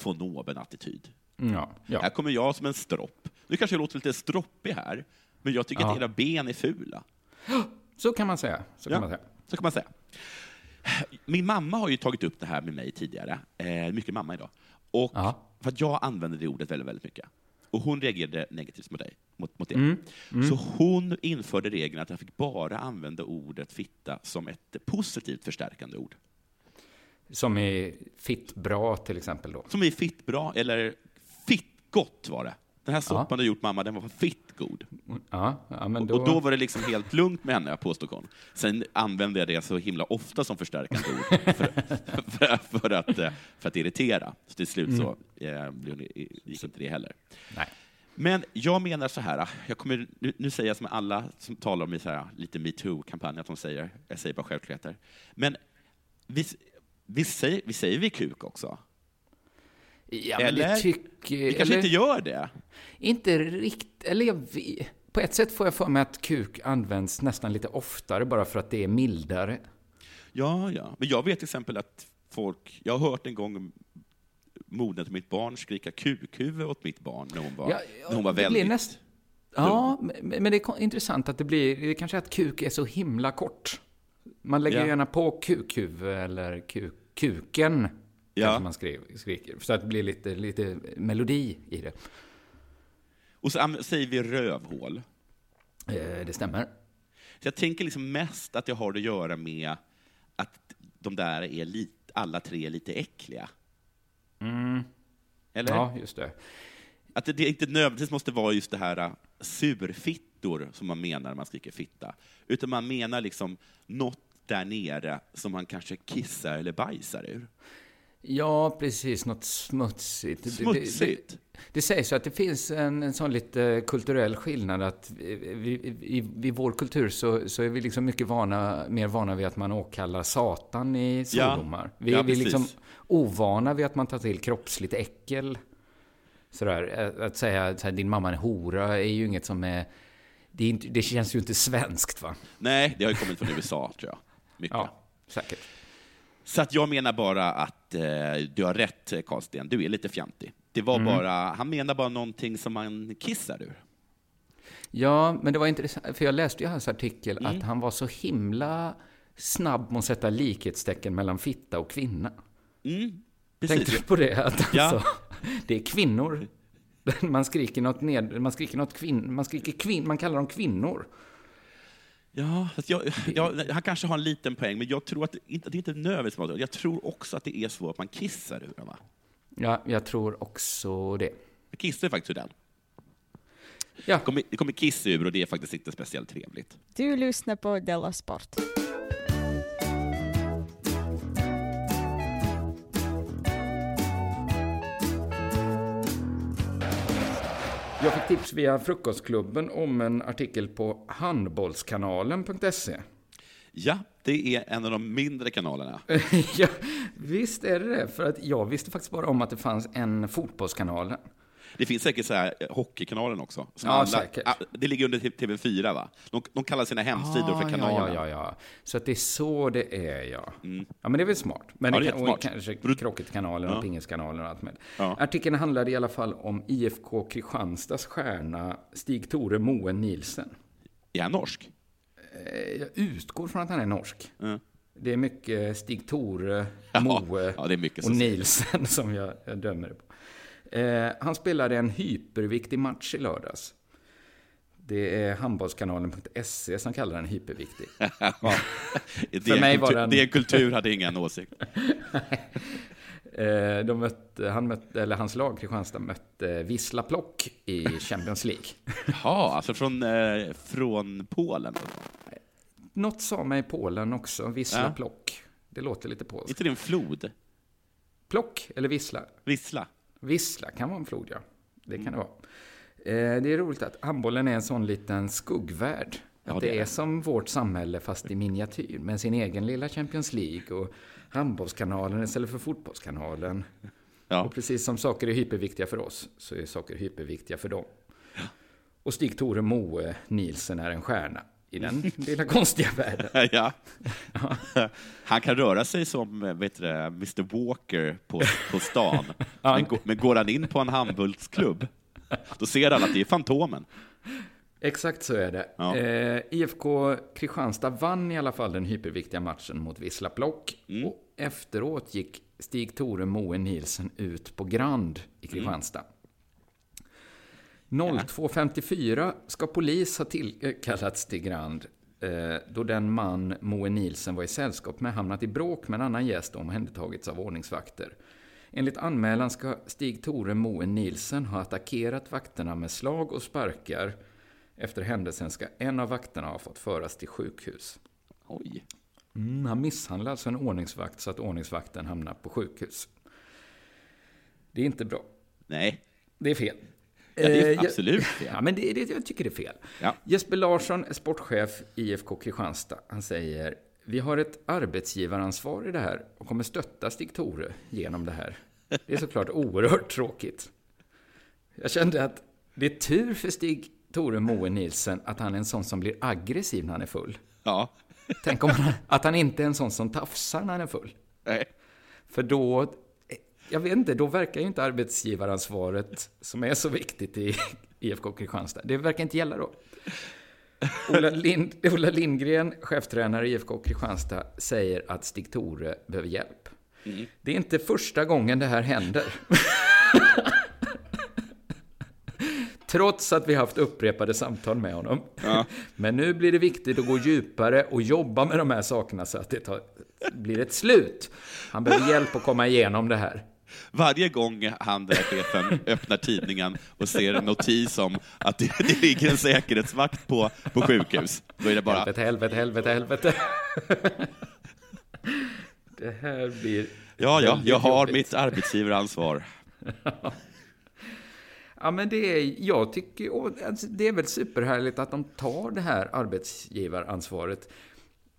von oben-attityd. Ja, ja. Här kommer jag som en stropp. Nu kanske jag låter lite stroppig här, men jag tycker Ja. att era ben är fula. Så kan man säga. Så kan Ja. man säga. Så kan man säga. Min mamma har ju tagit upp det här med mig tidigare, eh, mycket mamma idag. Och Ja. för att jag använder det ordet väldigt, väldigt mycket. Och hon reagerade negativt mot dig, mot, mot det. Mm. Så hon införde regeln att jag fick bara använda ordet fitta som ett positivt förstärkande ord. Som är fitt bra till exempel då. Som är fittbra, eller fittgott var det. Den här soppan du gjort mamma, den var fittgod. Ja, ja men då... Och då var det liksom helt lugnt med henne, påstod hon. Sen använde jag det så himla ofta som förstärkande ord för, för, för, att, eh, för att irritera. Så till slut så eh, gick inte det heller. Nej. Men jag menar så här, jag kommer, nu, nu säger jag som alla som talar om så här, lite metoo-kampanj, att de säger, jag säger bara självklarheter. Men vi, vi, säger, vi säger vi kuk också? Ja, men Eller? det tycker... Vi kanske eller- inte gör det? Inte riktigt, eller jag vet, På ett sätt får jag för mig att kuk används nästan lite oftare bara för att det är mildare. Ja, ja. Men jag vet till exempel att folk, jag har hört en gång modern till mitt barn skrika kukhuvud åt mitt barn när hon var, Ja, när hon var väldigt... näst- Ja, men det är intressant att det blir, det är kanske att kuk är så himla kort. Man lägger Ja. gärna på kukhuvud eller kuk, kuken, Ja. man skrev, skriker, så att det blir lite, lite melodi i det. Och så säger vi rövhål. Eh, det stämmer. Så jag tänker liksom mest att det har att göra med att de där är lite, alla tre är lite äckliga. Eller? Ja, just det. Att det, det inte nödvändigtvis måste vara just det här äh, surfittor som man menar när man skriker fitta, utan man menar liksom något där nere som man kanske kissar eller bajsar ur. Ja, precis. Något smutsigt. Det- det- Smutsigt? Det, det sägs ju att det finns en, en sån lite kulturell skillnad att vi, i, i vår kultur så, så är vi liksom mycket vana, mer vana vid att man åkallar Satan i svordomar. Vi, Ja, vi är liksom ovana vid att man tar till kroppsligt äckel. Sådär, att- att säga att din mamma är en hora är ju inget som är... Det, är inte, det känns ju inte svenskt, va? Nej, det har ju kommit från USA, tror jag. Mycket. Ja, säkert. Så att jag menar bara att eh, du har rätt, Karlsten. Du är lite fjantig. Det var Mm. bara, han menar bara någonting som man kissar ur. Ja, men det var intressant, för jag läste ju hans artikel att han var så himla snabb med att sätta likhetstecken mellan fitta och kvinna. Mm, Tänkte precis. du på det? Att Ja. alltså, det är kvinnor. Man skriker något ned, man skriker något kvinn, man skriker kvinn, man kallar dem kvinnor. Ja, jag, jag, han kanske har en liten poäng, men jag tror att det inte, det är inte nödvändigtvis. Jag tror också att det är så att man kissar ur den, va? Ja, jag tror också det. Jag kissar faktiskt ur den. Ja, Det kommer, kommer kiss ur och det är faktiskt inte speciellt trevligt. Du lyssnar på Della Sport. Jag fick tips via Frukostklubben om en artikel på handbollskanalen.se. Ja, det är en av de mindre kanalerna. ja, visst är det det, för att jag visste faktiskt bara om att det fanns en Fotbollskanalen. Det finns säkert så här, eh, Hockeykanalen också. Ja, säkert. ah, Det ligger under TV4, va? De, de kallar sina hemsidor för kanalen. Ah, Ja, ja, ja. Så att det är så det är, ja. Ja, men det är väl smart. Men Ja, det kan, och kanske Krocketkanalen Ja. och Pingiskanalen och allt med. Ja. Artikeln handlade i alla fall om IFK Kristianstads stjärna Stig-Tore Moen Nielsen. Är han norsk? Eh, Jag utgår från att han är norsk. Ja. Det är mycket Stig-Tore, Ja, Moe ja, och Nielsen som jag, jag dömer det på. Eh, han spelade en hyperviktig match i lördags. Det är handbollskanalen.se som kallar den hyperviktig. Ja. Det, För mig var den- det kultur hade ingen åsikt. Eh, de mötte, han mötte, eller hans lag, Kristianstad, mötte Wisla Plock i Champions League. Jaha, alltså från, eh, från Polen? Något sa mig Polen också, Ja. Plock. Det låter lite polskt. inte det en flod? Plock eller Wisla? Vissla? Vissla kan vara en flod, ja. Det kan det vara. Eh, det är roligt att handbollen är en sån liten skuggvärld. Ja, det det, är är som vårt samhälle fast i miniatyr. Med sin egen lilla Champions League och handbollskanalen istället för fotbollskanalen. Ja. Och precis som saker är hyperviktiga för oss så är saker hyperviktiga för dem. Och Stig-Tore Moe Nielsen är en stjärna i den lilla konstiga världen. ja. Han kan röra sig som eh, vet du, Mr Walker på, på stan. men, men går han in på en handbollsklubb, då ser alla att det är Fantomen. Exakt så är det. Ja. Eh, IFK Kristianstad vann i alla fall den hyperviktiga matchen mot Vissla Plock. Mm. Och efteråt gick Stig-Tore Moe Nielsen ut på Grand i Kristianstad. 02.54 ska polis ha tillkallats till Grand eh, då den man Moe Nielsen var i sällskap med hamnat i bråk med en annan gäst och omhändertagits av ordningsvakter. Enligt anmälan ska Stig-Tore Moe Nielsen ha attackerat vakterna med slag och sparkar. Efter händelsen ska en av vakterna ha fått föras till sjukhus. Oj. Mm, han misshandlade alltså en ordningsvakt så att ordningsvakten hamnar på sjukhus. Det är inte bra. Nej. Det är fel. Ja, det är Eh, absolut fel. Ja, men det, det, jag tycker det är fel. Ja. Jesper Larsson sportchef IFK Kristianstad. Han säger vi har ett arbetsgivaransvar i det här och kommer stötta Stig-Tore genom det här. Det är såklart oerhört tråkigt. Jag kände att det är tur för Stig-Tore Moe Nielsen att han är en sån som blir aggressiv när han är full. Ja. Tänk om han, att han inte är en sån som tafsar när han är full. Nej. För då, jag vet inte, då verkar ju inte arbetsgivaransvaret som är så viktigt i IFK Kristianstad, det verkar inte gälla då. Ola, Lind, Ola Lindgren, cheftränare i IFK Kristianstad, säger att Stig-Tore behöver hjälp. Det är inte första gången det här händer. Trots att vi haft upprepade samtal med honom. Men nu blir det viktigt att gå djupare och jobba med de här sakerna så att det tar, blir ett slut. Han behöver hjälp att komma igenom det här. Varje gång han, den här chefen, öppnar tidningen och ser en notis om att det, det ligger en säkerhetsvakt på, på sjukhus, då är det bara, Helvete, helvete, helvete, helvete. Det här blir... ja, ja, jag har mitt arbetsgivaransvar. Ja, men det är, jag tycker, alltså, det är väl superhärligt att de tar det här arbetsgivaransvaret.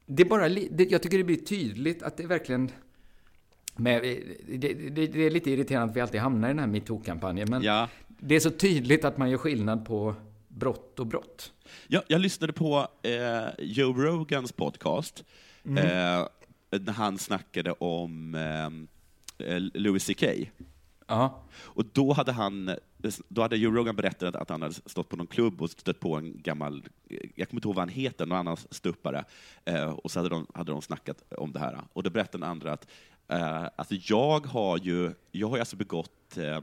Det är bara, jag tycker det blir tydligt att det verkligen... Men det, det, det är lite irriterande att vi alltid hamnar i den här metoo-kampanjen, men Ja. det är så tydligt att man gör skillnad på brott och brott. Jag, jag lyssnade på eh, Joe Rogans podcast, Mm. eh, när han snackade om eh, Louis CK. Ja, Och då hade han, då hade Joe Rogan berättat att han hade stått på någon klubb och stött på en gammal, jag kommer inte ihåg vad han heter, någon annan stuppare, eh, och så hade de, hade de snackat om det här. Och då berättade den andra att eh, alltså jag har ju, jag har alltså begått eh,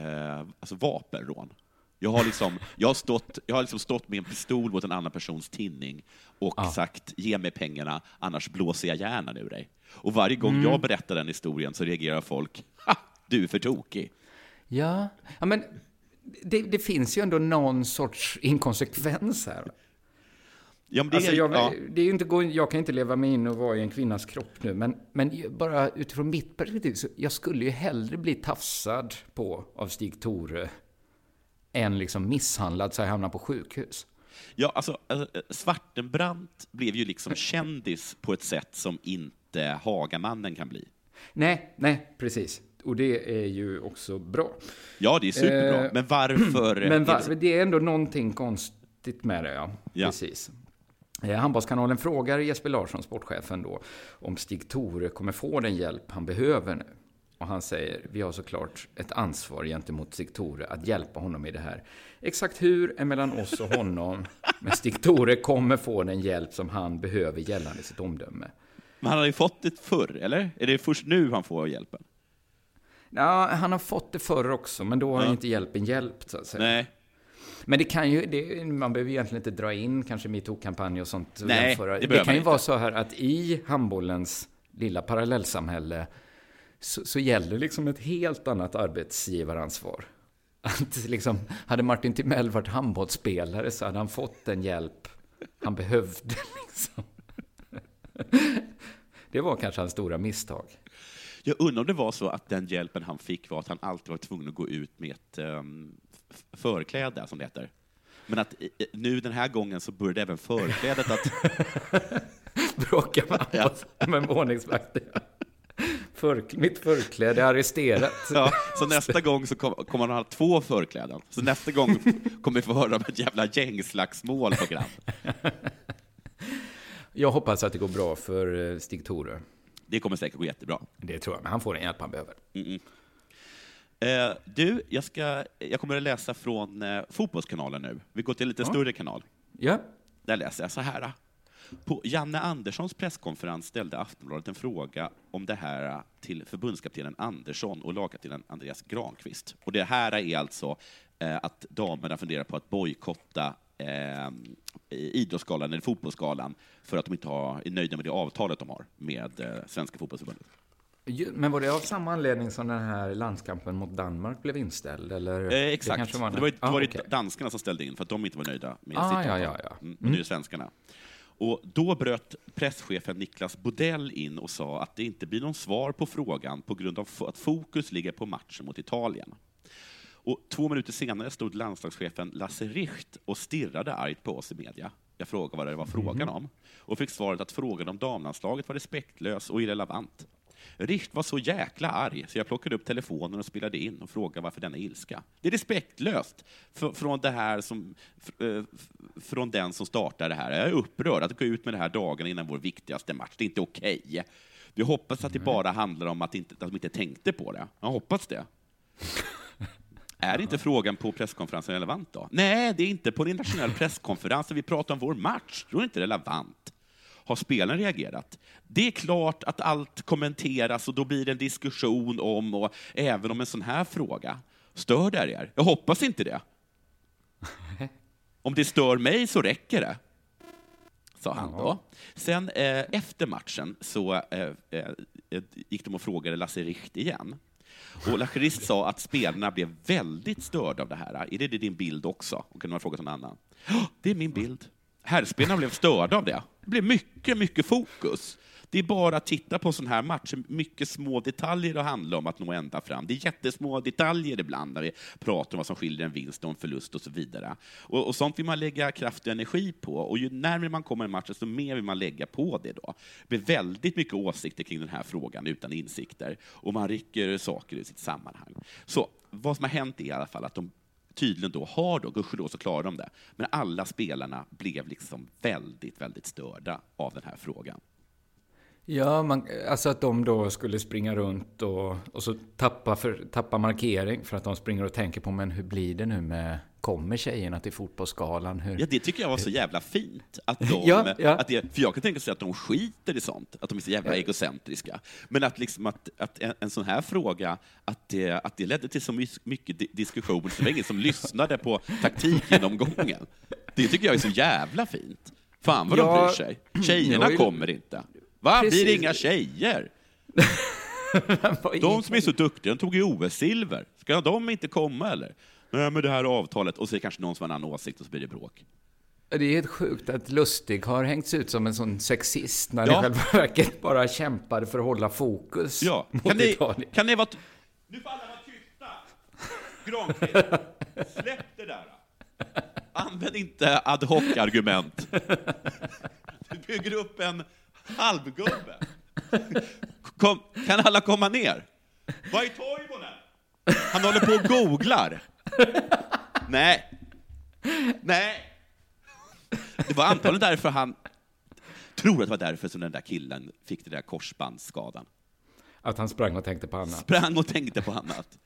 eh, alltså vapenrån. Jag har, liksom, jag, har stått, jag har liksom stått med en pistol mot en annan persons tinning och Ja. sagt ge mig pengarna, annars blåser jag hjärnan ur dig. Och varje gång jag berättar den historien så reagerar folk, ha, du är för tokig. ja. ja men det, det finns ju ändå någon sorts inkonsekvens här. Ja, det Alltså är, jag, ja, det är inte, jag kan inte leva mig in och vara i en kvinnas kropp nu, men, men bara utifrån mitt perspektiv, så jag skulle ju hellre bli tafsad på av Stig-Tore än liksom misshandlad så jag hamnar på sjukhus. ja, alltså, alltså, Svartenbrandt blev ju liksom kändis på ett sätt som inte Hagamannen kan bli. Nej, nej, precis. Och det är ju också bra. Ja, det är superbra, Eh, men varför? Men det var, så- det är ändå någonting konstigt med det, ja. Ja. Precis. Eh, Handbollskanalen frågar Jesper Larsson, sportchefen då, om Stig-Tore kommer få den hjälp han behöver nu. Och han säger, vi har såklart ett ansvar gentemot Stig-Tore att hjälpa honom i det här. Exakt hur är mellan oss och honom, men Stig-Tore kommer få den hjälp som han behöver gällande sitt omdöme. Men han har ju fått det förr, eller? Är det först nu han får hjälpen? Ja, han har fått det förr också, men då har Ja. inte hjälpen hjälpt, så att säga. Nej. Men det kan ju, det, man behöver ju egentligen inte dra in kanske metoo-kampanj och sånt. och Nej, jämföra. det det, kan ju vara så här att i handbollens lilla parallellsamhälle så, så gäller liksom ett helt annat arbetsgivaransvar. Att liksom, hade Martin Timell varit handbollsspelare så hade han fått den hjälp han behövde. Liksom. Det var kanske hans stora misstag. Jag undrar om det var så att den hjälpen han fick var att han alltid var tvungen att gå ut med ett um, förkläde, som det heter. Men att nu den här gången så började även förklädet att... Bråka med, Ja. med ordningsvakter. För, mitt förkläde är arresterat. Ja, så nästa gång så kom- kommer han ha två förkläden. Så nästa gång kommer vi få höra om ett jävla gängslagsmål på Grand. Jag hoppas att det går bra för eh, Stig-Tore. Det kommer säkert gå jättebra. Det tror jag, men han får den hjälp han behöver. Eh, du, jag, ska, jag kommer att läsa från eh, Fotbollskanalen nu. Vi går till en lite större kanal. Ja. Där läser jag så här. På Janne Anderssons presskonferens ställde Aftonbladet en fråga om det här till förbundskaptenen Andersson och lagkaptenen Andreas Granqvist. Och det här är alltså eh, att damerna funderar på att bojkotta eh, Idrottsgalan eller Fotbollsgalan för att de inte har, är nöjda med det avtalet de har med eh, Svenska fotbollsförbundet. Men var det av samma anledning som den här landskampen mot Danmark blev inställd? Eller? Eh, Det exakt. kanske var Det var, ju- det Ah, var okej. danskarna som ställde in för att de inte var nöjda med Ah, sitt ja, ja, ja. Mm, och nu är det svenskarna. Och då bröt presschefen Niklas Bodell in och sa att det inte blir någon svar på frågan på grund av att fokus ligger på matchen mot Italien. Och två minuter senare stod landslagschefen Lasse Richt och stirrade argt på oss i media. Jag frågade vad det var frågan om och fick svaret att frågan om damlandslaget var respektlös och irrelevant. Richt var så jäkla arg så jag plockade upp telefonen och spelade in och frågade varför denna ilska. Det är respektlöst för, från, det här som, eh, från den som startar det här. Jag är upprörd att gå ut med det här dagen innan vår viktigaste match. Det är inte okej. Vi hoppas att det bara handlar om att, inte, att de inte tänkte på det. Jag hoppas det. Är inte frågan på presskonferensen relevant då? Nej, det är inte på en internationell presskonferens vi pratar om vår match. Då är det inte relevant. Har spelaren reagerat? Det är klart att allt kommenteras och då blir det en diskussion om, och även om en sån här fråga. Stör det er? Jag hoppas inte det. Om det stör mig så räcker det, sa han då. Sen eh, efter matchen så eh, eh, gick de och frågade Lasse Richt igen. Och Lasse Richt sa att spelarna blev väldigt störda av det här. Är det din bild också? Och kunde man fråga någon annan? Ja, det är min bild. Herrspelarna blev störda av det. Det blev mycket, mycket fokus. Det är bara att titta på en sån här match, mycket små detaljer det handlar om att nå ända fram. Det är jättesmå detaljer ibland när vi pratar om vad som skiljer en vinst och en förlust och så vidare. Och, och sånt vill man lägga kraft och energi på, och ju närmare man kommer en match, desto mer vill man lägga på det då. Det blir väldigt mycket åsikter kring den här frågan utan insikter, och man rycker saker ur sitt sammanhang. Så vad som har hänt är i alla fall att de tydligen då har då, gudskelov så klarar de det, men alla spelarna blev liksom väldigt, väldigt störda av den här frågan. Ja, man, alltså att de då skulle springa runt och, och så tappa, för, tappa markering för att de springer och tänker på men hur blir det nu med, kommer tjejerna till fotbollsskalan? Hur? Ja, det tycker jag var så jävla fint. Att de, Ja, ja. Att det, för jag kan tänka sig att de skiter i sånt, att de är så jävla egocentriska. Men att, liksom att, att en, en sån här fråga, att det, att det ledde till så my- mycket di- diskussion, så det var ingen som lyssnade på taktikgenomgången. Det tycker jag är så jävla fint. Fan vad de Ja, bryr sig. Tjejerna är- kommer inte. Va, blir det Precis. inga tjejer? De som är så duktiga, de tog ju OS-silver. Ska de inte komma eller? Nej, men det här avtalet, och så är det kanske någon som har en annan åsikt och så blir det bråk. Det är helt sjukt att Lustig har hängts ut som en sån sexist när Ja. det i själva verket bara kämpade för att hålla fokus Ja, mot kan ni, Italien. kan ni vara... Nu får alla vara tysta! Granqvist, släpp det där! Använd inte ad hoc-argument. Du bygger upp en halvgubbe. Kom, kan alla komma ner? Vad är Toivonen? Han håller på och googlar. Nej. Nej. Det var antagligen därför han... Tror att det var därför som den där killen fick den där korsbandsskadan. Att han sprang och tänkte på annat. Sprang och tänkte på annat.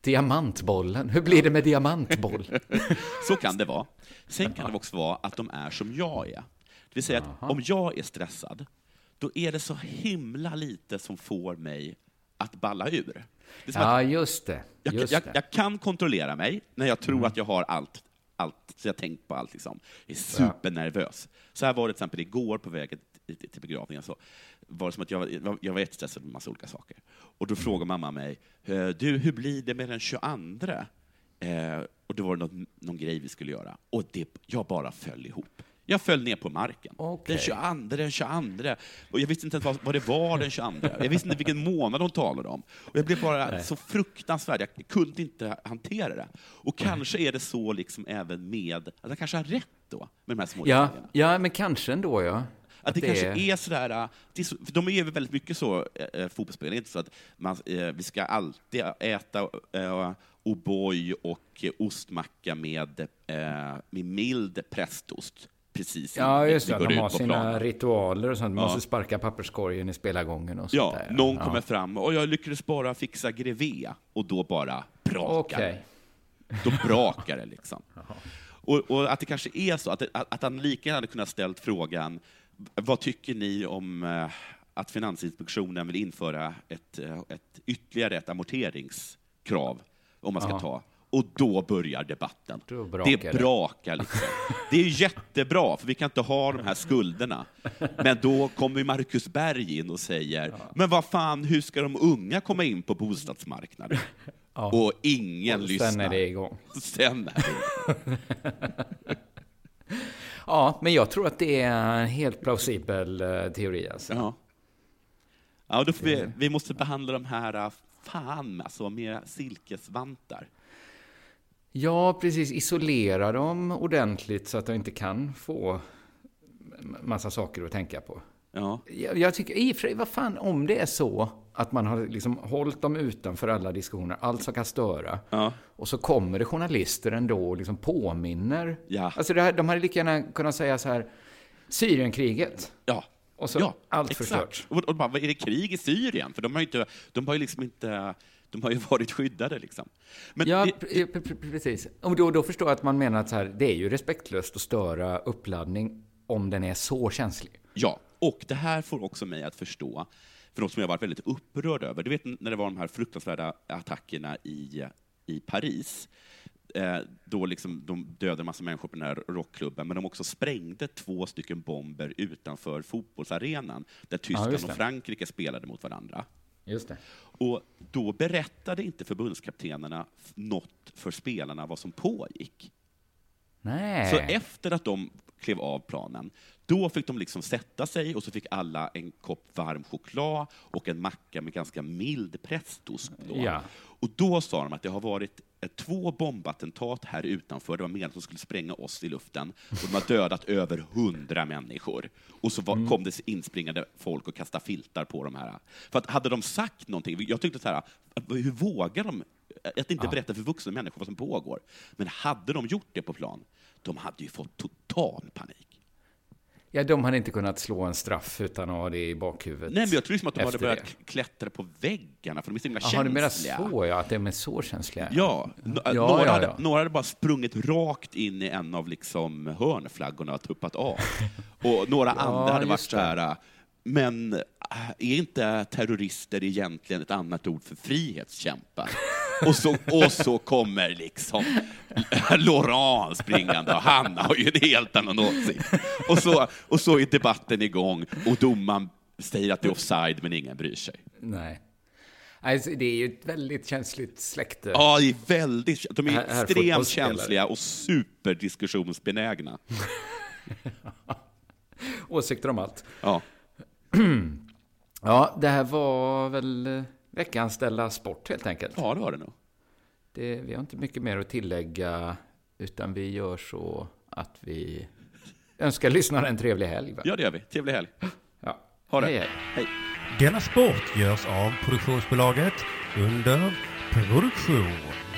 Diamantbollen, hur blir det med diamantboll? Så kan det vara. Sen kan det också vara att de är som jag är. Det vill säga att om jag är stressad, då är det så himla lite som får mig att balla ur. Ja, just det. jag, Just jag, det. jag kan kontrollera mig när jag tror att jag har allt, allt så jag tänkt på allt. Liksom. Jag är supernervös. Så här var det till exempel igår på vägen till, begravningen. Så var det som att jag, var- jag var, jättestressad med massa olika saker. Och då frågade mamma mig, "Eh, du, hur blir det med den 22? Eh, och då var det någon, någon grej vi skulle göra. Och det, jag bara föll ihop. Jag föll ner på marken. Okej. Den 22, den 22. Och jag visste inte ens vad, vad det var den 22. Jag visste inte vilken månad hon talade om. Och jag blev bara så fruktansvärd, jag kunde inte hantera det. Och kanske är det så liksom även med, att jag kanske har rätt då, med de här små Ja, detaljerna. ja, men kanske ändå, ja. Att det, kanske är sådär, äh, det är så, för de är ju väldigt mycket så, äh, fotbollsspelare, inte så att man, äh, vi ska alltid äta äh, O'boy och ostmacka med, äh, med mild prästost. Precis Ja, just det. De har sina planen. ritualer och sånt. Man Ja. måste sparka papperskorgen i spelargången och sånt Ja, där. någon ja. kommer fram och jag lyckades bara fixa greve och då bara brakar Okej. Då brakar det liksom. Och, och att det kanske är så, att, att, han lika gärna hade kunnat ställt frågan, vad tycker ni om eh, att Finansinspektionen vill införa ett, eh, ett ytterligare ett amorteringskrav, om man ska Ja. ta, och då börjar debatten. Då brakar det brakar liksom. Det är jättebra, för vi kan inte ha de här skulderna. Men då kommer Marcus Berg in och säger, men vad fan, hur ska de unga komma in på bostadsmarknaden? Och ingen Och lyssnar. Sen är det igång. Sen är det Ja, men jag tror att det är en helt plausibel eh, teori. Alltså. Ja. Ja, då får vi, vi måste behandla de här, äh, fan alltså, med silkesvantar. Ja, precis. Isolera dem ordentligt så att de inte kan få massa saker att tänka på. Ja. Jag, jag tycker i och för sig, vad fan, om det är så att man har liksom hållit dem utanför alla diskussioner, allt som kan störa, Ja. och så kommer det journalister ändå och liksom påminner. Ja. Alltså här, de hade lika gärna kunnat säga så här, Syrienkriget, Ja. och så ja, allt exakt. förstört. Och, och bara, är det krig i Syrien? För de har ju inte, de har ju liksom inte, de har ju varit skyddade liksom. Men Ja, det, pre- pre- pre- precis. Och då, då förstår jag att man menar att så här, det är ju respektlöst att störa uppladdning om den är så känslig. Ja, och det här får också mig att förstå, för något som jag varit väldigt upprörd över. Du vet när det var de här fruktansvärda attackerna i, i Paris, eh, då liksom de dödade en massa människor på den här rockklubben, men de också sprängde två stycken bomber utanför fotbollsarenan, där Tyskland just och. Frankrike spelade mot varandra. Just det. Och då berättade inte förbundskaptenerna något för spelarna vad som pågick. Nej. Så efter att de klev av planen, då fick de liksom sätta sig och så fick alla en kopp varm choklad och en macka med ganska mild prästost. Då. Ja. Och då sa de att det har varit två bombattentat här utanför, det var meningen att de skulle spränga oss i luften, och de har dödat över hundra människor. Och så var, Mm. kom det inspringande folk och kastade filtar på de här. För att hade de sagt någonting, jag tyckte så här, hur vågar de att inte berätta för vuxna människor vad som pågår? Men hade de gjort det på plan, de hade ju fått total panik. Ja, de hade inte kunnat slå en straff utan att ha det i bakhuvudet. Nej, men jag tror liksom att de hade börjat det. klättra på väggarna, för de är så himla Jaha, du menar känsliga. så, ja, att de är så känsliga. Ja, n- Ja, några, ja, Hade, ja. några hade bara sprungit rakt in i en av liksom hörnflaggorna och tuppat av. Och några andra hade varit så här, men äh, är inte terrorister egentligen ett annat ord för frihetskämpar? Och så, och så kommer liksom Laurent springande och han har ju en helt annan åsikt. Och så, och så är debatten igång och domaren säger att det är offside men ingen bryr sig. Nej. Alltså, det är ju ett väldigt känsligt släkte. Ja, det är väldigt, de är Här- extremt känsliga och superdiskussionsbenägna. Åsikter om allt. Ja. Ja, det här var väl veckans Della Sport helt enkelt. ja, det har det nog. Det, vi har inte mycket mer att tillägga, utan vi gör så att vi önskar lyssnarna en trevlig helg. Va? Ja, det gör vi. Trevlig helg. Ja. Ha det. Hej, hej. Denna sport görs av produktionsbolaget under produktion.